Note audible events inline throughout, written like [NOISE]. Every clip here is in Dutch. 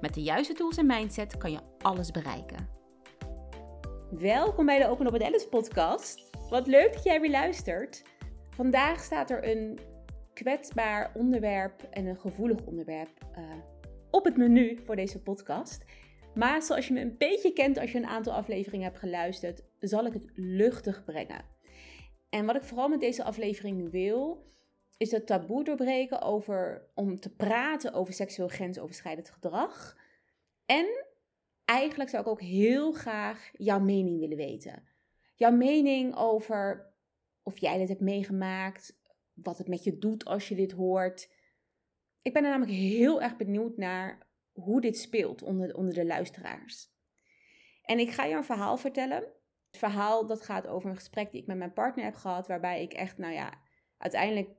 Met de juiste tools en mindset kan je alles bereiken. Welkom bij de Open Up with Alice podcast. Wat leuk dat jij weer luistert. Vandaag staat er een kwetsbaar onderwerp en een gevoelig onderwerp uh, op het menu voor deze podcast. Maar zoals je me een beetje kent als je een aantal afleveringen hebt geluisterd, zal ik het luchtig brengen. En wat ik vooral met deze aflevering wil, is het taboe doorbreken over om te praten over seksueel grensoverschrijdend gedrag. En eigenlijk zou ik ook heel graag jouw mening willen weten. Jouw mening over of jij dit hebt meegemaakt, wat het met je doet als je dit hoort. Ik ben er namelijk heel erg benieuwd naar hoe dit speelt onder, onder de luisteraars. En ik ga je een verhaal vertellen. Het verhaal dat gaat over een gesprek die ik met mijn partner heb gehad, waarbij ik echt, nou ja, uiteindelijk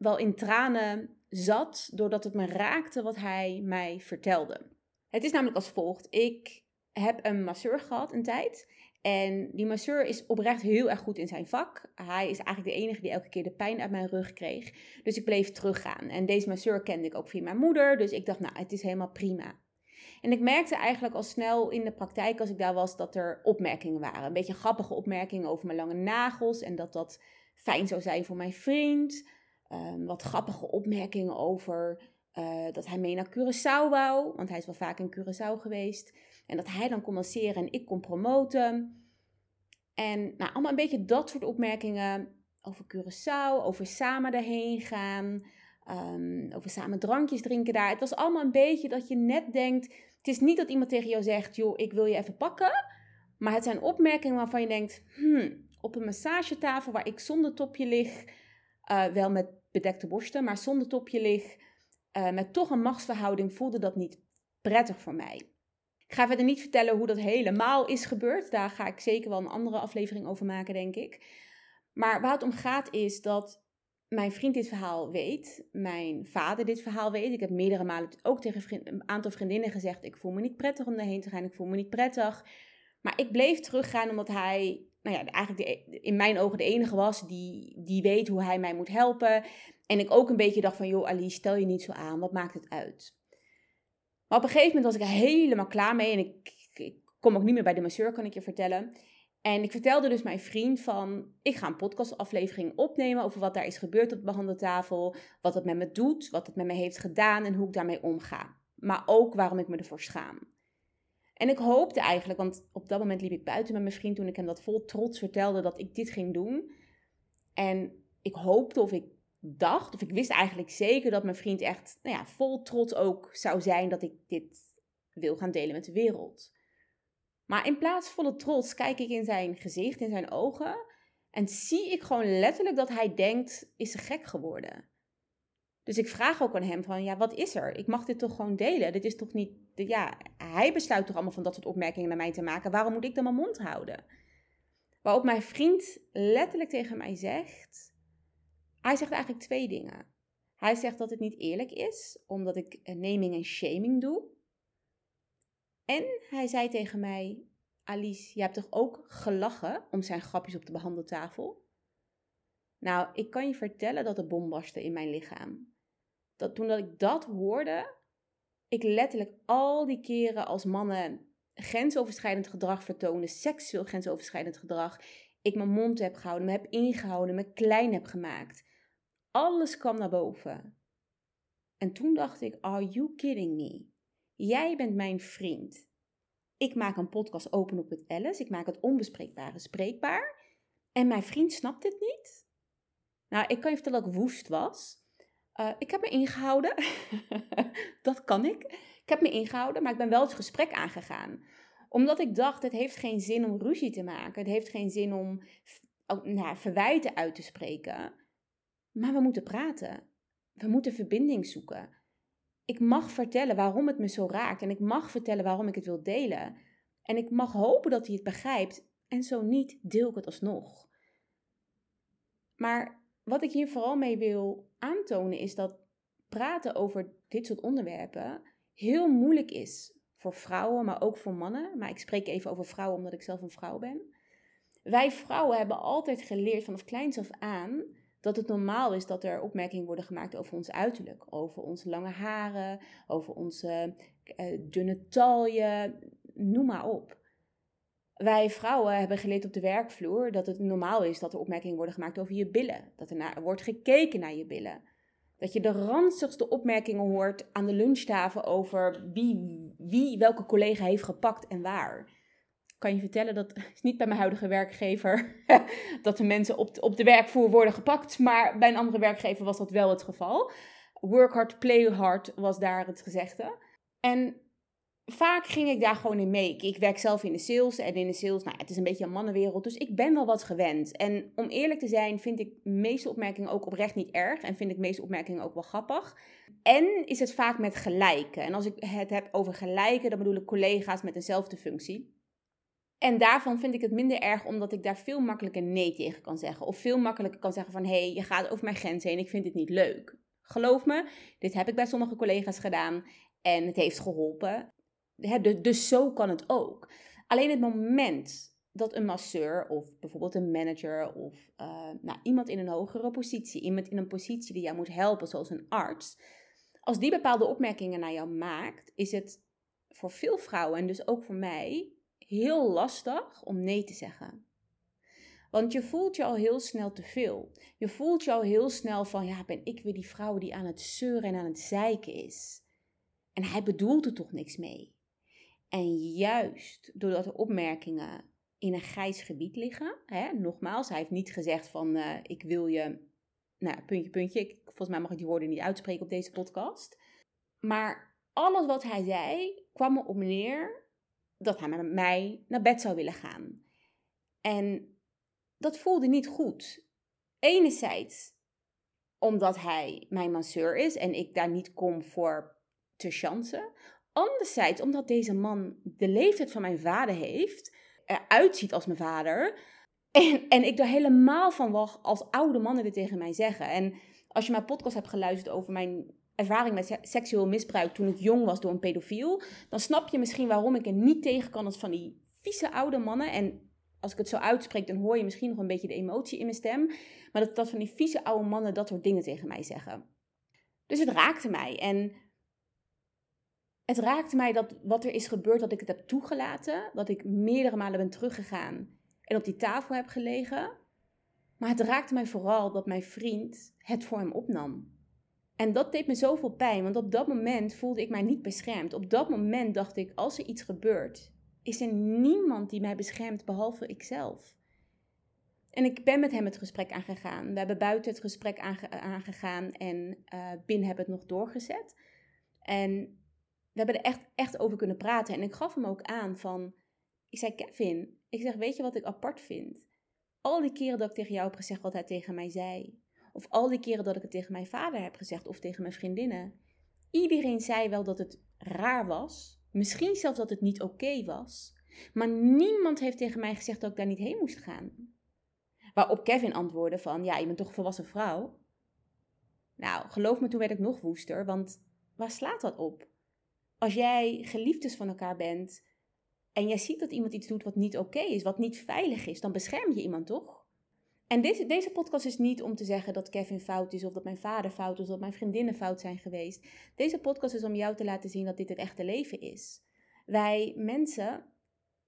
wel in tranen zat, doordat het me raakte wat hij mij vertelde. Het is namelijk als volgt. Ik heb een masseur gehad een tijd. En die masseur is oprecht heel erg goed in zijn vak. Hij is eigenlijk de enige die elke keer de pijn uit mijn rug kreeg. Dus ik bleef teruggaan. En deze masseur kende ik ook via mijn moeder. Dus ik dacht, nou, het is helemaal prima. En ik merkte eigenlijk al snel in de praktijk, als ik daar was, dat er opmerkingen waren. Een beetje grappige opmerkingen over mijn lange nagels. En dat dat fijn zou zijn voor mijn vriend. Um, wat grappige opmerkingen over uh, dat hij mee naar Curaçao wou. Want hij is wel vaak in Curaçao geweest. En dat hij dan kon lanceren en ik kon promoten. En nou, allemaal een beetje dat soort opmerkingen over Curaçao, over samen daarheen gaan, um, over samen drankjes drinken daar. Het was allemaal een beetje dat je net denkt, het is niet dat iemand tegen jou zegt, joh, ik wil je even pakken. Maar het zijn opmerkingen waarvan je denkt, hmm, op een massagetafel waar ik zonder topje lig, uh, wel met bedekte borsten, maar zonder topje lig, uh, met toch een machtsverhouding, voelde dat niet prettig voor mij. Ik ga verder niet vertellen hoe dat helemaal is gebeurd. Daar ga ik zeker wel een andere aflevering over maken, denk ik. Maar waar het om gaat is dat mijn vriend dit verhaal weet, mijn vader dit verhaal weet. Ik heb meerdere malen ook tegen een aantal vriendinnen gezegd: ik voel me niet prettig om daarheen te gaan, ik voel me niet prettig. Maar ik bleef teruggaan omdat hij, nou ja, eigenlijk de, in mijn ogen de enige was die, die weet hoe hij mij moet helpen. En ik ook een beetje dacht van, joh Ali, stel je niet zo aan, wat maakt het uit? Maar op een gegeven moment was ik helemaal klaar mee en ik, ik kom ook niet meer bij de masseur, kan ik je vertellen. En ik vertelde dus mijn vriend van, ik ga een podcastaflevering opnemen over wat daar is gebeurd op de behandeltafel, wat het met me doet, wat het met me heeft gedaan en hoe ik daarmee omga. Maar ook waarom ik me ervoor schaam. En ik hoopte eigenlijk, want op dat moment liep ik buiten met mijn vriend toen ik hem dat vol trots vertelde dat ik dit ging doen. En ik hoopte of ik dacht, of ik wist eigenlijk zeker dat mijn vriend echt nou ja, vol trots ook zou zijn dat ik dit wil gaan delen met de wereld. Maar in plaats van volle trots kijk ik in zijn gezicht, in zijn ogen en zie ik gewoon letterlijk dat hij denkt, is ze gek geworden? Dus ik vraag ook aan hem van, ja, wat is er? Ik mag dit toch gewoon delen? Dit is toch niet, ja, hij besluit toch allemaal van dat soort opmerkingen naar mij te maken. Waarom moet ik dan mijn mond houden? Waarop mijn vriend letterlijk tegen mij zegt, hij zegt eigenlijk twee dingen. Hij zegt dat het niet eerlijk is, omdat ik naming en shaming doe. En hij zei tegen mij, Alice, je hebt toch ook gelachen om zijn grapjes op de behandeltafel? Nou, ik kan je vertellen dat de bom barstte in mijn lichaam. Dat toen dat ik dat hoorde, ik letterlijk al die keren als mannen grensoverschrijdend gedrag vertonen, seksueel grensoverschrijdend gedrag, ik mijn mond heb gehouden, me heb ingehouden, me klein heb gemaakt. Alles kwam naar boven. En toen dacht ik, are you kidding me? Jij bent mijn vriend. Ik maak een podcast open op het Alice. Ik maak het onbespreekbare spreekbaar. En mijn vriend snapt dit niet. Nou, ik kan je vertellen dat ik woest was. Uh, ik heb me ingehouden. [LAUGHS] dat kan ik. Ik heb me ingehouden, maar ik ben wel het gesprek aangegaan. Omdat ik dacht, het heeft geen zin om ruzie te maken. Het heeft geen zin om nou, verwijten uit te spreken. Maar we moeten praten. We moeten verbinding zoeken. ik mag vertellen waarom het me zo raakt. En ik mag vertellen waarom ik het wil delen. En ik mag hopen dat hij het begrijpt. En zo niet, deel ik het alsnog. Maar wat ik hier vooral mee wil aantonen is dat praten over dit soort onderwerpen heel moeilijk is voor vrouwen, maar ook voor mannen. Maar ik spreek even over vrouwen omdat ik zelf een vrouw ben. Wij vrouwen hebben altijd geleerd vanaf kleins af aan dat het normaal is dat er opmerkingen worden gemaakt over ons uiterlijk. Over onze lange haren, over onze uh, dunne talje, noem maar op. Wij vrouwen hebben geleerd op de werkvloer dat het normaal is dat er opmerkingen worden gemaakt over je billen. Dat er naar, wordt gekeken naar je billen. Dat je de ranzigste opmerkingen hoort aan de lunchtafel over wie, wie welke collega heeft gepakt en waar. Kan je vertellen dat [LAUGHS] is niet bij mijn huidige werkgever [LAUGHS] dat de mensen op op de werkvloer worden gepakt, maar bij een andere werkgever was dat wel het geval. Work hard, play hard was daar het gezegde. En vaak ging ik daar gewoon in mee. Ik werk zelf in de sales en in de sales, nou, het is een beetje een mannenwereld, dus ik ben wel wat gewend. En om eerlijk te zijn, vind ik meeste opmerkingen ook oprecht niet erg en vind ik meeste opmerkingen ook wel grappig. En is het vaak met gelijken. En als ik het heb over gelijken, dan bedoel ik collega's met dezelfde functie. En daarvan vind ik het minder erg, omdat ik daar veel makkelijker nee tegen kan zeggen. Of veel makkelijker kan zeggen van, hé, hey, je gaat over mijn grens heen, ik vind dit niet leuk. Geloof me, dit heb ik bij sommige collega's gedaan en het heeft geholpen. Dus zo kan het ook. Alleen het moment dat een masseur of bijvoorbeeld een manager of uh, nou, iemand in een hogere positie, iemand in een positie die jou moet helpen, zoals een arts, als die bepaalde opmerkingen naar jou maakt, is het voor veel vrouwen en dus ook voor mij heel lastig om nee te zeggen. Want je voelt je al heel snel te veel. Je voelt je al heel snel van, ja, ben ik weer die vrouw die aan het zeuren en aan het zeiken is. En hij bedoelt er toch niks mee. En juist doordat de opmerkingen in een grijs gebied liggen, hè, nogmaals, hij heeft niet gezegd van, uh, ik wil je, nou, puntje, puntje. Ik, volgens mij mag ik die woorden niet uitspreken op deze podcast. Maar alles wat hij zei kwam erop neer dat hij met mij naar bed zou willen gaan. En dat voelde niet goed. Enerzijds omdat hij mijn masseur is en ik daar niet kom voor te chansen. Anderzijds omdat deze man de leeftijd van mijn vader heeft, eruit ziet als mijn vader. En, en ik daar helemaal van wacht als oude mannen dit tegen mij zeggen. En als je mijn podcast hebt geluisterd over mijn ervaring met seksueel misbruik toen ik jong was door een pedofiel, dan snap je misschien waarom ik er niet tegen kan als van die vieze oude mannen. En als ik het zo uitspreek, dan hoor je misschien nog een beetje de emotie in mijn stem. Maar dat, dat van die vieze oude mannen dat soort dingen tegen mij zeggen. Dus het raakte mij. En het raakte mij dat wat er is gebeurd, dat ik het heb toegelaten. Dat ik meerdere malen ben teruggegaan en op die tafel heb gelegen. Maar het raakte mij vooral dat mijn vriend het voor hem opnam. En dat deed me zoveel pijn, want op dat moment voelde ik mij niet beschermd. Op dat moment dacht ik, als er iets gebeurt, is er niemand die mij beschermt behalve ikzelf. En ik ben met hem het gesprek aangegaan. We hebben buiten het gesprek aangegaan en uh, Bin hebben het nog doorgezet. En we hebben er echt, echt over kunnen praten. En ik gaf hem ook aan van, ik zei Kevin, ik zeg, weet je wat ik apart vind? Al die keren dat ik tegen jou heb gezegd wat hij tegen mij zei. Of al die keren dat ik het tegen mijn vader heb gezegd of tegen mijn vriendinnen. Iedereen zei wel dat het raar was. Misschien zelfs dat het niet oké was. Maar niemand heeft tegen mij gezegd dat ik daar niet heen moest gaan. Waarop Kevin antwoordde van, ja, je bent toch een volwassen vrouw? Nou, geloof me, toen werd ik nog woester, want waar slaat dat op? Als jij geliefdes van elkaar bent en jij ziet dat iemand iets doet wat niet oké is, wat niet veilig is, dan bescherm je iemand toch? En deze, deze podcast is niet om te zeggen dat Kevin fout is, of dat mijn vader fout is, of dat mijn vriendinnen fout zijn geweest. Deze podcast is om jou te laten zien dat dit het echte leven is. Wij mensen,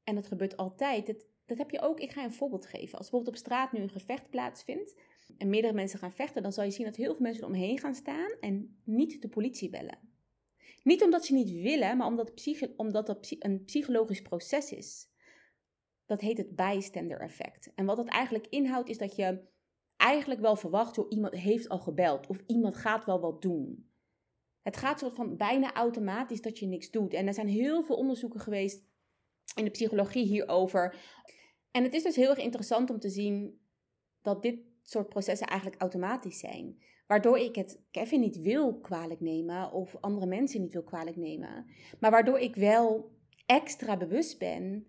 en dat gebeurt altijd, dat, heb je ook, ik ga een voorbeeld geven. Als bijvoorbeeld op straat nu een gevecht plaatsvindt en meerdere mensen gaan vechten, dan zal je zien dat heel veel mensen omheen gaan staan en niet de politie bellen. Niet omdat ze niet willen, maar omdat, omdat dat een psychologisch proces is. Dat heet het bystander effect. En wat dat eigenlijk inhoudt is dat je eigenlijk wel verwacht, hoe iemand heeft al gebeld of iemand gaat wel wat doen. Het gaat soort van bijna automatisch dat je niks doet. En er zijn heel veel onderzoeken geweest in de psychologie hierover. En het is dus heel erg interessant om te zien dat dit soort processen eigenlijk automatisch zijn. Waardoor ik het Kevin niet wil kwalijk nemen of andere mensen niet wil kwalijk nemen. Maar waardoor ik wel extra bewust ben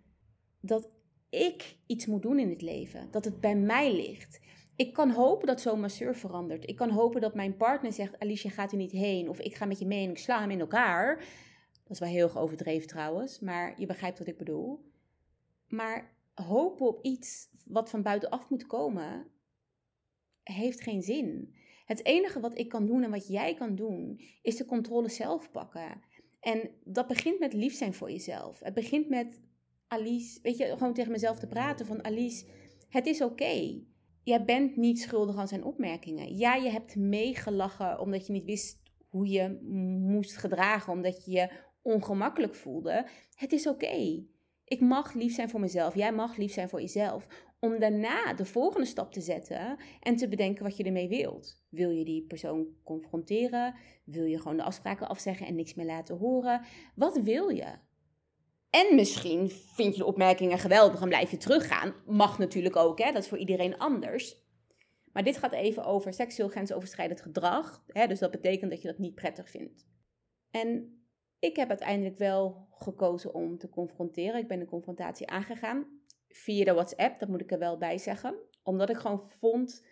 dat ik iets moet doen in het leven. Dat het bij mij ligt. Ik kan hopen dat zo'n masseur verandert. Ik kan hopen dat mijn partner zegt: Alicia gaat er niet heen. Of ik ga met je mee en ik sla hem in elkaar. Dat is wel heel erg overdreven trouwens. Maar je begrijpt wat ik bedoel. Maar hopen op iets wat van buitenaf moet komen, heeft geen zin. Het enige wat ik kan doen en wat jij kan doen, is de controle zelf pakken. En dat begint met lief zijn voor jezelf. Het begint met Alice, weet je, gewoon tegen mezelf te praten van Alice, het is oké. Jij bent niet schuldig aan zijn opmerkingen. Ja, je hebt meegelachen omdat je niet wist hoe je moest gedragen, omdat je je ongemakkelijk voelde. Het is oké. Ik mag lief zijn voor mezelf. Jij mag lief zijn voor jezelf. Om daarna de volgende stap te zetten en te bedenken wat je ermee wilt. Wil je die persoon confronteren? Wil je gewoon de afspraken afzeggen en niks meer laten horen? Wat wil je? En misschien vind je de opmerkingen geweldig en blijf je teruggaan. Mag natuurlijk ook, hè? dat is voor iedereen anders. Maar dit gaat even over seksueel grensoverschrijdend gedrag. Hè? Dus dat betekent dat je dat niet prettig vindt. En ik heb uiteindelijk wel gekozen om te confronteren. Ik ben de confrontatie aangegaan via de WhatsApp, dat moet ik er wel bij zeggen. Omdat ik gewoon vond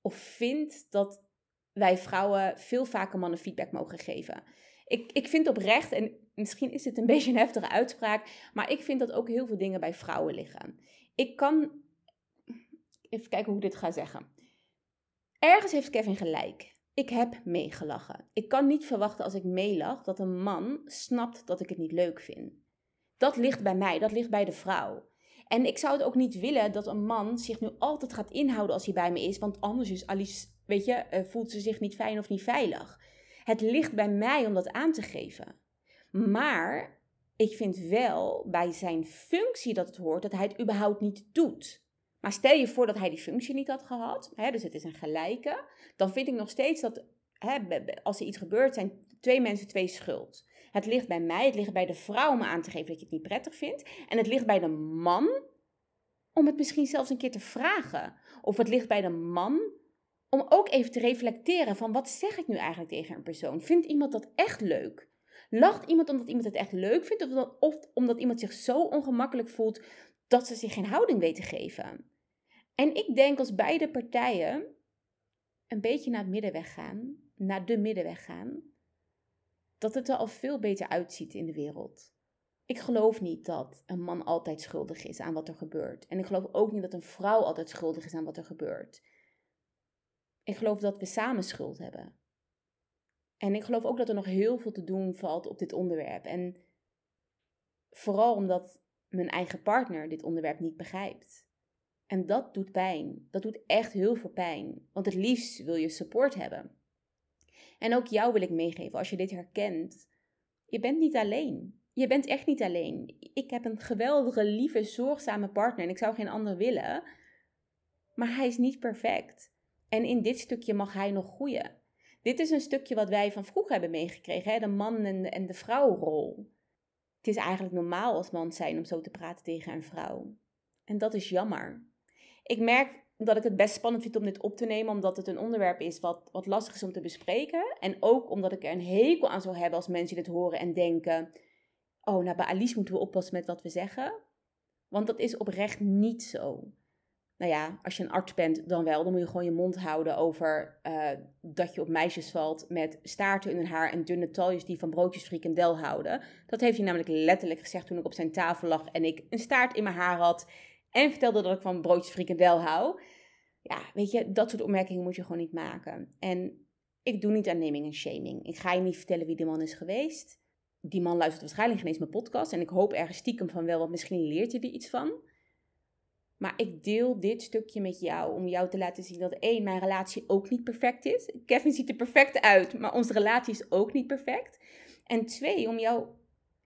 of vind dat wij vrouwen veel vaker mannen feedback mogen geven. Ik, ik vind oprecht, en misschien is het een [LAUGHS] beetje een heftige uitspraak, maar ik vind dat ook heel veel dingen bij vrouwen liggen. Ik kan, even kijken hoe ik dit ga zeggen. Ergens heeft Kevin gelijk. Ik heb meegelachen. Ik kan niet verwachten als ik meelach dat een man snapt dat ik het niet leuk vind. Dat ligt bij mij, dat ligt bij de vrouw. En ik zou het ook niet willen dat een man zich nu altijd gaat inhouden als hij bij me is, want anders is Alice, weet je, eh, voelt ze zich niet fijn of niet veilig. Het ligt bij mij om dat aan te geven. Maar ik vind wel bij zijn functie dat het hoort dat hij het überhaupt niet doet. Maar stel je voor dat hij die functie niet had gehad, hè, dus het is een gelijke, dan vind ik nog steeds dat hè, als er iets gebeurt, zijn twee mensen twee schuld. Het ligt bij mij, het ligt bij de vrouw om aan te geven dat je het niet prettig vindt. En het ligt bij de man om het misschien zelfs een keer te vragen. Of het ligt bij de man om ook even te reflecteren van wat zeg ik nu eigenlijk tegen een persoon? Vindt iemand dat echt leuk? Lacht iemand omdat iemand het echt leuk vindt of, of omdat iemand zich zo ongemakkelijk voelt dat ze zich geen houding weten te geven? En ik denk als beide partijen een beetje naar het middenweg gaan, naar de middenweg gaan, dat het er al veel beter uitziet in de wereld. Ik geloof niet dat een man altijd schuldig is aan wat er gebeurt. En ik geloof ook niet dat een vrouw altijd schuldig is aan wat er gebeurt. Ik geloof dat we samen schuld hebben. En ik geloof ook dat er nog heel veel te doen valt op dit onderwerp. En vooral omdat mijn eigen partner dit onderwerp niet begrijpt. En dat doet pijn. Dat doet echt heel veel pijn. Want het liefst wil je support hebben. En ook jou wil ik meegeven, als je dit herkent, je bent niet alleen. Je bent echt niet alleen. Ik heb een geweldige, lieve, zorgzame partner en ik zou geen ander willen. Maar hij is niet perfect. En in dit stukje mag hij nog groeien. Dit is een stukje wat wij van vroeger hebben meegekregen, hè? de man- en de, en de vrouwrol. Het is eigenlijk normaal als man zijn om zo te praten tegen een vrouw. En dat is jammer. Ik merk dat ik het best spannend vind om dit op te nemen, omdat het een onderwerp is wat, wat lastig is om te bespreken. En ook omdat ik er een hekel aan zou hebben als mensen dit horen en denken: Oh, nou bij Alice moeten we oppassen met wat we zeggen. Want dat is oprecht niet zo. Nou ja, als je een arts bent, dan wel. Dan moet je gewoon je mond houden over uh, dat je op meisjes valt met staarten in hun haar en dunne taljes die van broodjes frikandel houden. Dat heeft hij namelijk letterlijk gezegd toen ik op zijn tafel lag en ik een staart in mijn haar had en vertelde dat ik van broodjes frikandel hou. Ja, weet je, dat soort opmerkingen moet je gewoon niet maken. En ik doe niet aan naming en shaming. Ik ga je niet vertellen wie die man is geweest. Die man luistert waarschijnlijk geen eens mijn podcast. En ik hoop ergens stiekem van wel, want misschien leert je er iets van. Maar ik deel dit stukje met jou om jou te laten zien dat één, mijn relatie ook niet perfect is. Kevin ziet er perfect uit, maar onze relatie is ook niet perfect. En twee, om jou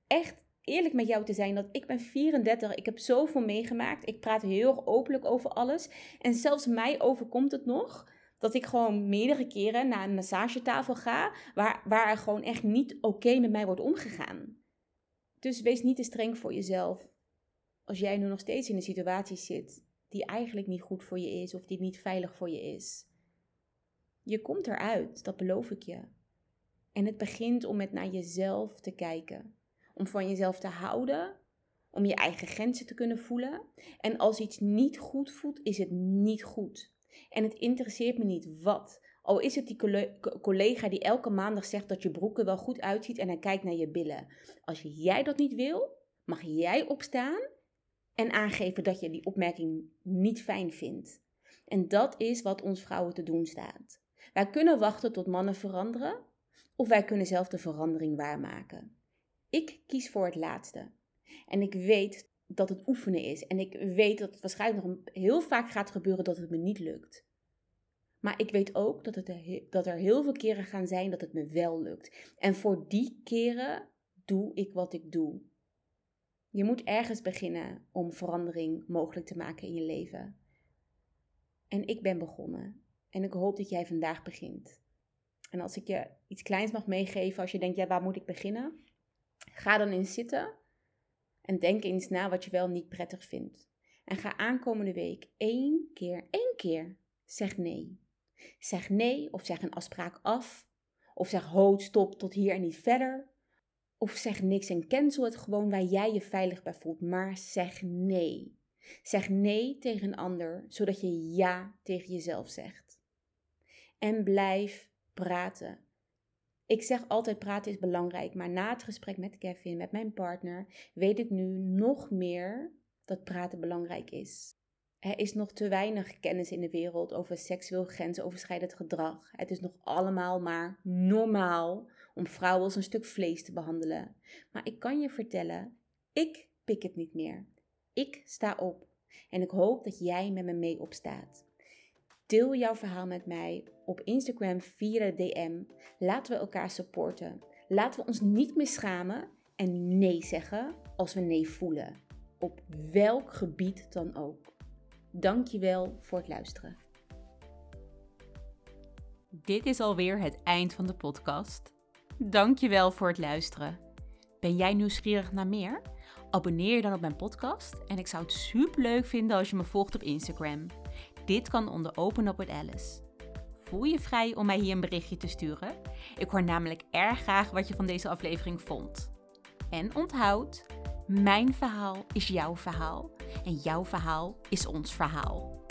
echt eerlijk met jou te zijn dat ik ben 34, ik heb zoveel meegemaakt. Ik praat heel openlijk over alles. En zelfs mij overkomt het nog dat ik gewoon meerdere keren naar een massagetafel ga waar, waar er gewoon echt niet oké met mij wordt omgegaan. Dus wees niet te streng voor jezelf als jij nu nog steeds in een situatie zit die eigenlijk niet goed voor je is of die niet veilig voor je is. Je komt eruit, dat beloof ik je. En het begint om met naar jezelf te kijken. Om van jezelf te houden. Om je eigen grenzen te kunnen voelen. En als iets niet goed voelt, is het niet goed. En het interesseert me niet wat. Al is het die collega die elke maandag zegt dat je broek er wel goed uitziet en hij kijkt naar je billen. Als jij dat niet wil, mag jij opstaan en aangeven dat je die opmerking niet fijn vindt. En dat is wat ons vrouwen te doen staat. Wij kunnen wachten tot mannen veranderen, of wij kunnen zelf de verandering waarmaken. Ik kies voor het laatste. En ik weet dat het oefenen is. En ik weet dat het waarschijnlijk nog heel vaak gaat gebeuren dat het me niet lukt. Maar ik weet ook dat, het dat er heel veel keren gaan zijn dat het me wel lukt. En voor die keren doe ik wat ik doe. Je moet ergens beginnen om verandering mogelijk te maken in je leven. En ik ben begonnen. En ik hoop dat jij vandaag begint. En als ik je iets kleins mag meegeven, als je denkt, ja, waar moet ik beginnen? Ga dan eens zitten en denk eens na wat je wel niet prettig vindt. En ga aankomende week één keer, één keer, zeg nee. Zeg nee of zeg een afspraak af. Of zeg ho, stop tot hier en niet verder. Of zeg niks en cancel het gewoon waar jij je veilig bij voelt. Maar zeg nee. Zeg nee tegen een ander, zodat je ja tegen jezelf zegt. En blijf praten. Ik zeg altijd praten is belangrijk, maar na het gesprek met Kevin, met mijn partner, weet ik nu nog meer dat praten belangrijk is. Er is nog te weinig kennis in de wereld over seksueel grensoverschrijdend gedrag. Het is nog allemaal maar normaal om vrouwen als een stuk vlees te behandelen. Maar ik kan je vertellen, ik pik het niet meer. Ik sta op en ik hoop dat jij met me mee opstaat. Deel jouw verhaal met mij op Instagram via de DM. Laten we elkaar supporten. Laten we ons niet meer schamen en nee zeggen als we nee voelen. Op welk gebied dan ook. Dankjewel voor het luisteren. Dit is alweer het eind van de podcast. Dankjewel voor het luisteren. Ben jij nieuwsgierig naar meer? Abonneer je dan op mijn podcast en ik zou het super leuk vinden als je me volgt op Instagram. Dit kan onder Open Up with Alice. Voel je vrij om mij hier een berichtje te sturen? Ik hoor namelijk erg graag wat je van deze aflevering vond. En onthoud, mijn verhaal is jouw verhaal en jouw verhaal is ons verhaal.